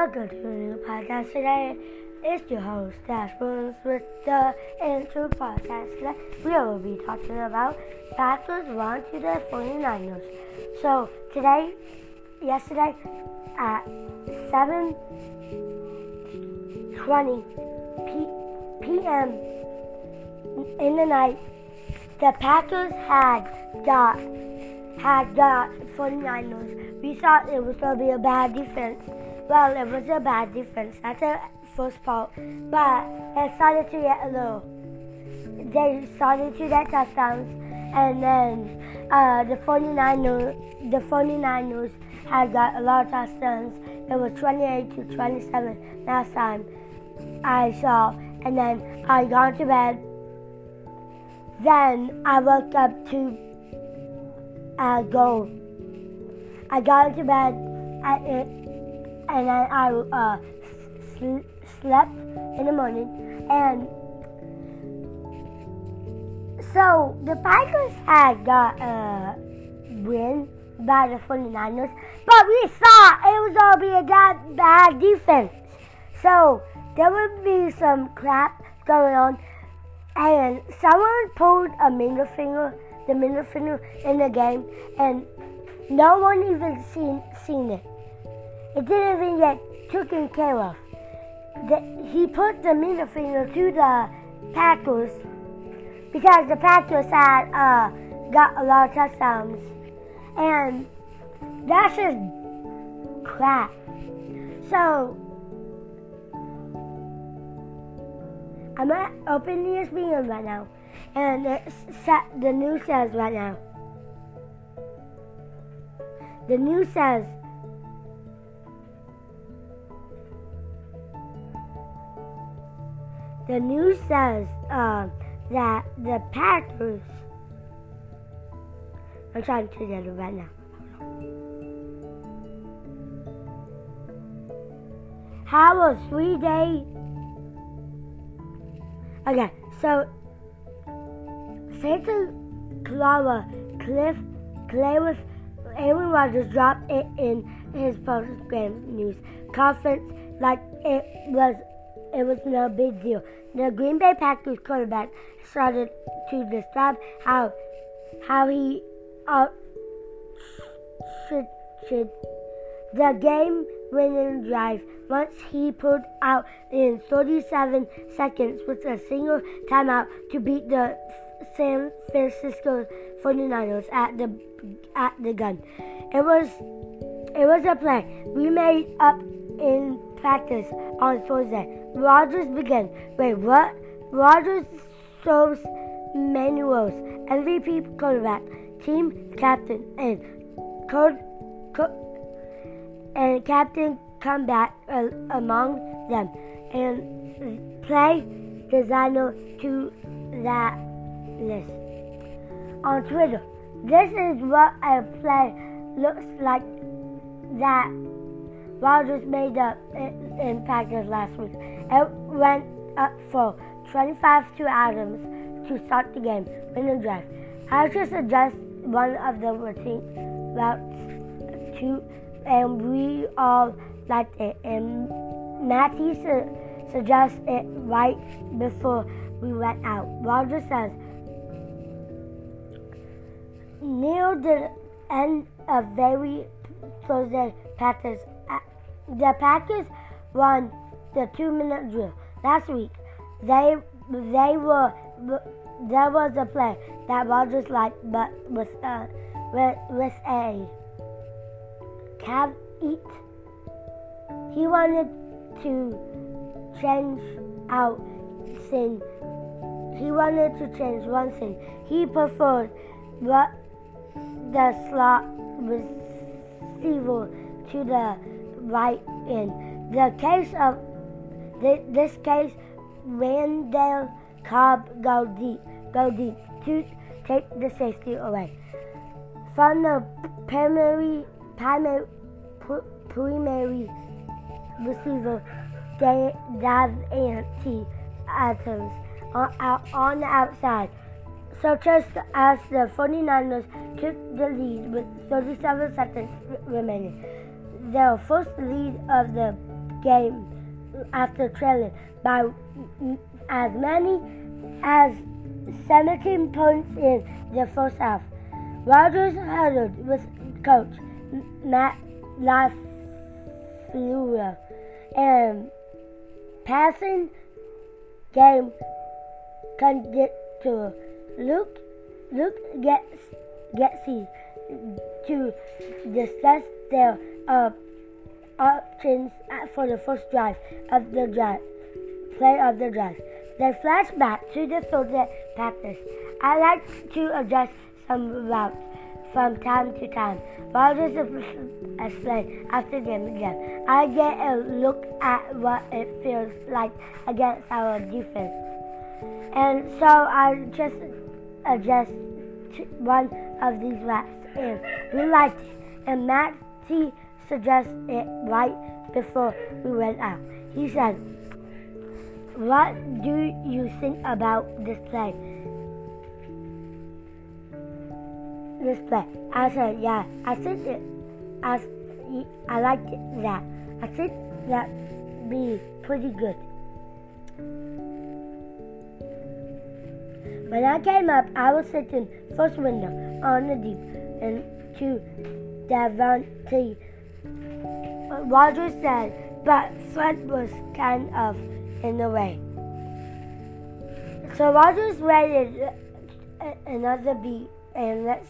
welcome to a new podcast today. It's your host, Dash Williams, with the intro podcast. Today, we will be talking about Packers run to the 49ers. So, today, yesterday, at 7.20 p- p.m. in the night, the Packers had got had got 49ers. We thought it was going to be a bad defense. Well, it was a bad defense. That's the first part. But it started to get little. They started to get touchdowns. And then uh, the 49ers, the 49ers had got a lot of touchdowns. It was 28 to 27 last time I saw. And then I got to bed. Then I woke up to uh, go. I got into bed at it, and then I uh, sl- slept in the morning. And so the Packers had got a win by the 49ers, but we thought it was going to be a bad, bad defense. So there would be some crap going on, and someone pulled a middle finger the middle finger in the game, and no one even seen seen it. It didn't even get taken care of. The, he put the middle finger to the Packers because the Packers had uh, got a lot of touchdowns, and that's just crap. So I'm gonna open the ESPN right now. And set the news says right now. The news says the news says uh, that the Packers. I'm trying to get it right now. How a three day. Okay, so Santa Clara Cliff Clay with Aaron Rodgers dropped it in his post-game news conference like it was it was no big deal. The Green Bay Packers quarterback started to describe how how he uh, should, should the game winning drive once he pulled out in 37 seconds with a single timeout to beat the San Francisco 49ers at the at the gun. It was it was a plan we made up in practice on Thursday. Rodgers began. Wait, what? Rodgers shows Manuel's MVP quarterback, team captain, and and captain come back uh, among them and play designer to that list. On Twitter, this is what a play looks like that Rodgers made up in Packers last week. It went up for 25 to Adams to start the game, winning drive. I just adjust one of the routine routes to, and we all liked it. And Matty su- suggests it right before we went out. Roger says, near did end a very Thursday Packers, the Packers won the two-minute drill last week. They they were there was a play that Rodgers liked, but was uh, with, a eat. He wanted to change out thing. He wanted to change one thing. He preferred what the slot receiver to the right end. The case of this case, Randall Cobb go deep, go deep to take the safety away from the primary primary primary receiver Davante Adams on, out, on the outside. So just as the 49ers took the lead with 37 seconds remaining, their first lead of the game after trailing by as many as 17 points in the first half. Rodgers huddled with coach Matt LaFleur and passing game conductor Luke Luke gets Getsy to discuss their uh, options for the first drive of the drive play of the drive. They flash back to the Thursday practice. I like to adjust some routes from time to time. Rodgers explained after game again. I get a look at what it feels like against our defense. And so I just adjust one of these routes and we liked it. And Matty suggested it right before we went out. He said, what do you think about this play? This play. I said, yeah, I think it, I, I liked it, that. I think that be pretty good. When I came up, I was sitting first window on the deep and to Davante. Roger said, but Fred was kind of in the way. So Rodgers waited uh, another beat and let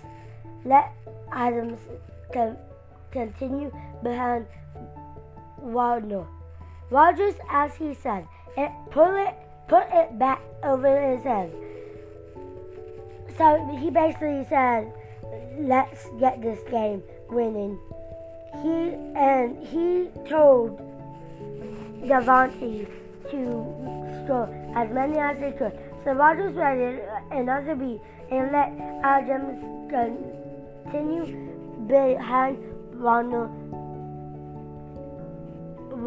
let Adams con- continue behind Warner. Rodgers, as he said, it put it put it back over his head. So he basically said, "Let's get this game winning." He and he told Davante to score as many as they could. So Rodgers ready another beat and let Adams continue behind Ronald.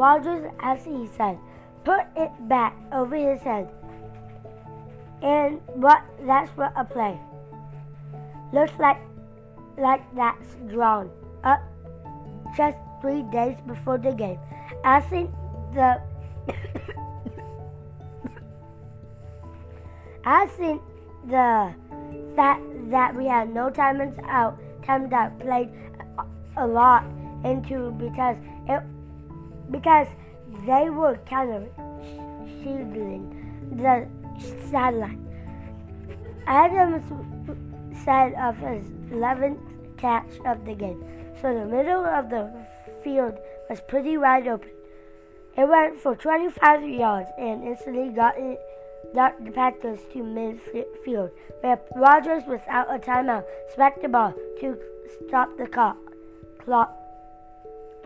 Rodgers, as he said, put it back over his head. And what that's what a play. Looks like like that's drawn up just three days before the game. I think the I think the fact that we had no timeouts out, times out played a lot into because it because they were kind of shielding the sideline. Adams said of his 11th catch of the game, so the middle of the field was pretty wide open. It went for 25 yards and instantly got it got the Packers to midfield, where Rodgers, without a timeout, smacked the ball to stop the clock. clock.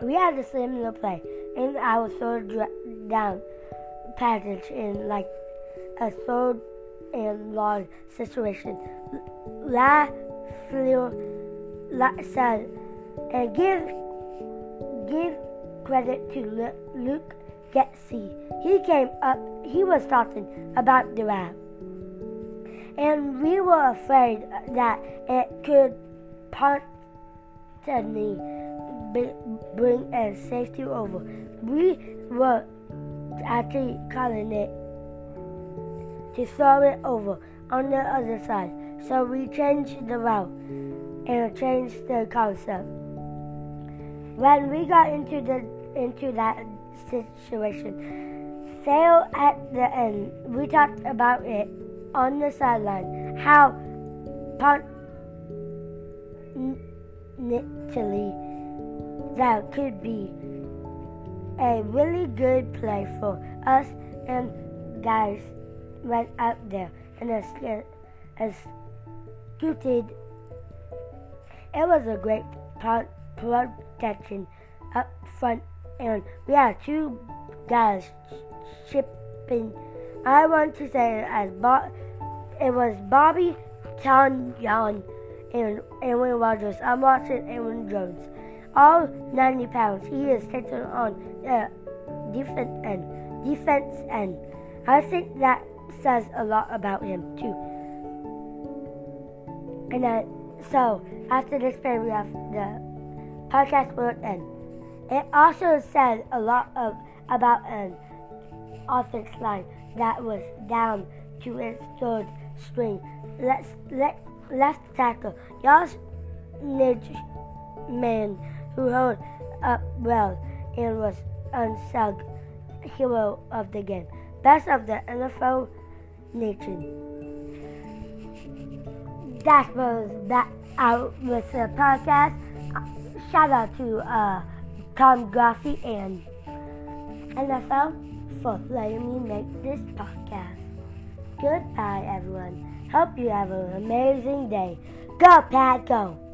We had a similar play and in our third down passage in like a third and long situation. La Fleur said, and give give credit to Luke Getsy. He came up, he was talking about the ram. And we were afraid that it could possibly bring a safety over. We were actually calling it to throw it over on the other side. So we changed the route and changed the concept. When we got into the into that situation. Fail at the end. We talked about it on the sideline. How potentially that could be a really good play for us and guys went out there and scooted. It was a great protection up front and we had two guys shipping. I want to say as Bob, it was Bobby Tonyan and Aaron Rodgers. I'm watching Aaron Jones. All 90 pounds. He is taking on the defense end. Defense end. I think that says a lot about him too. And then, so after this play, we have the podcast will end. It also said a lot of about an offensive line that was down to its third string. Let's let left tackle Josh Nijman, who held up well and was unsung hero of the game. Best of the NFL nation. That was that out with the podcast. Shout out to uh, Tom Grassi and NFL for letting me make this podcast. Goodbye, everyone. Hope you have an amazing day. Go, Pat, go.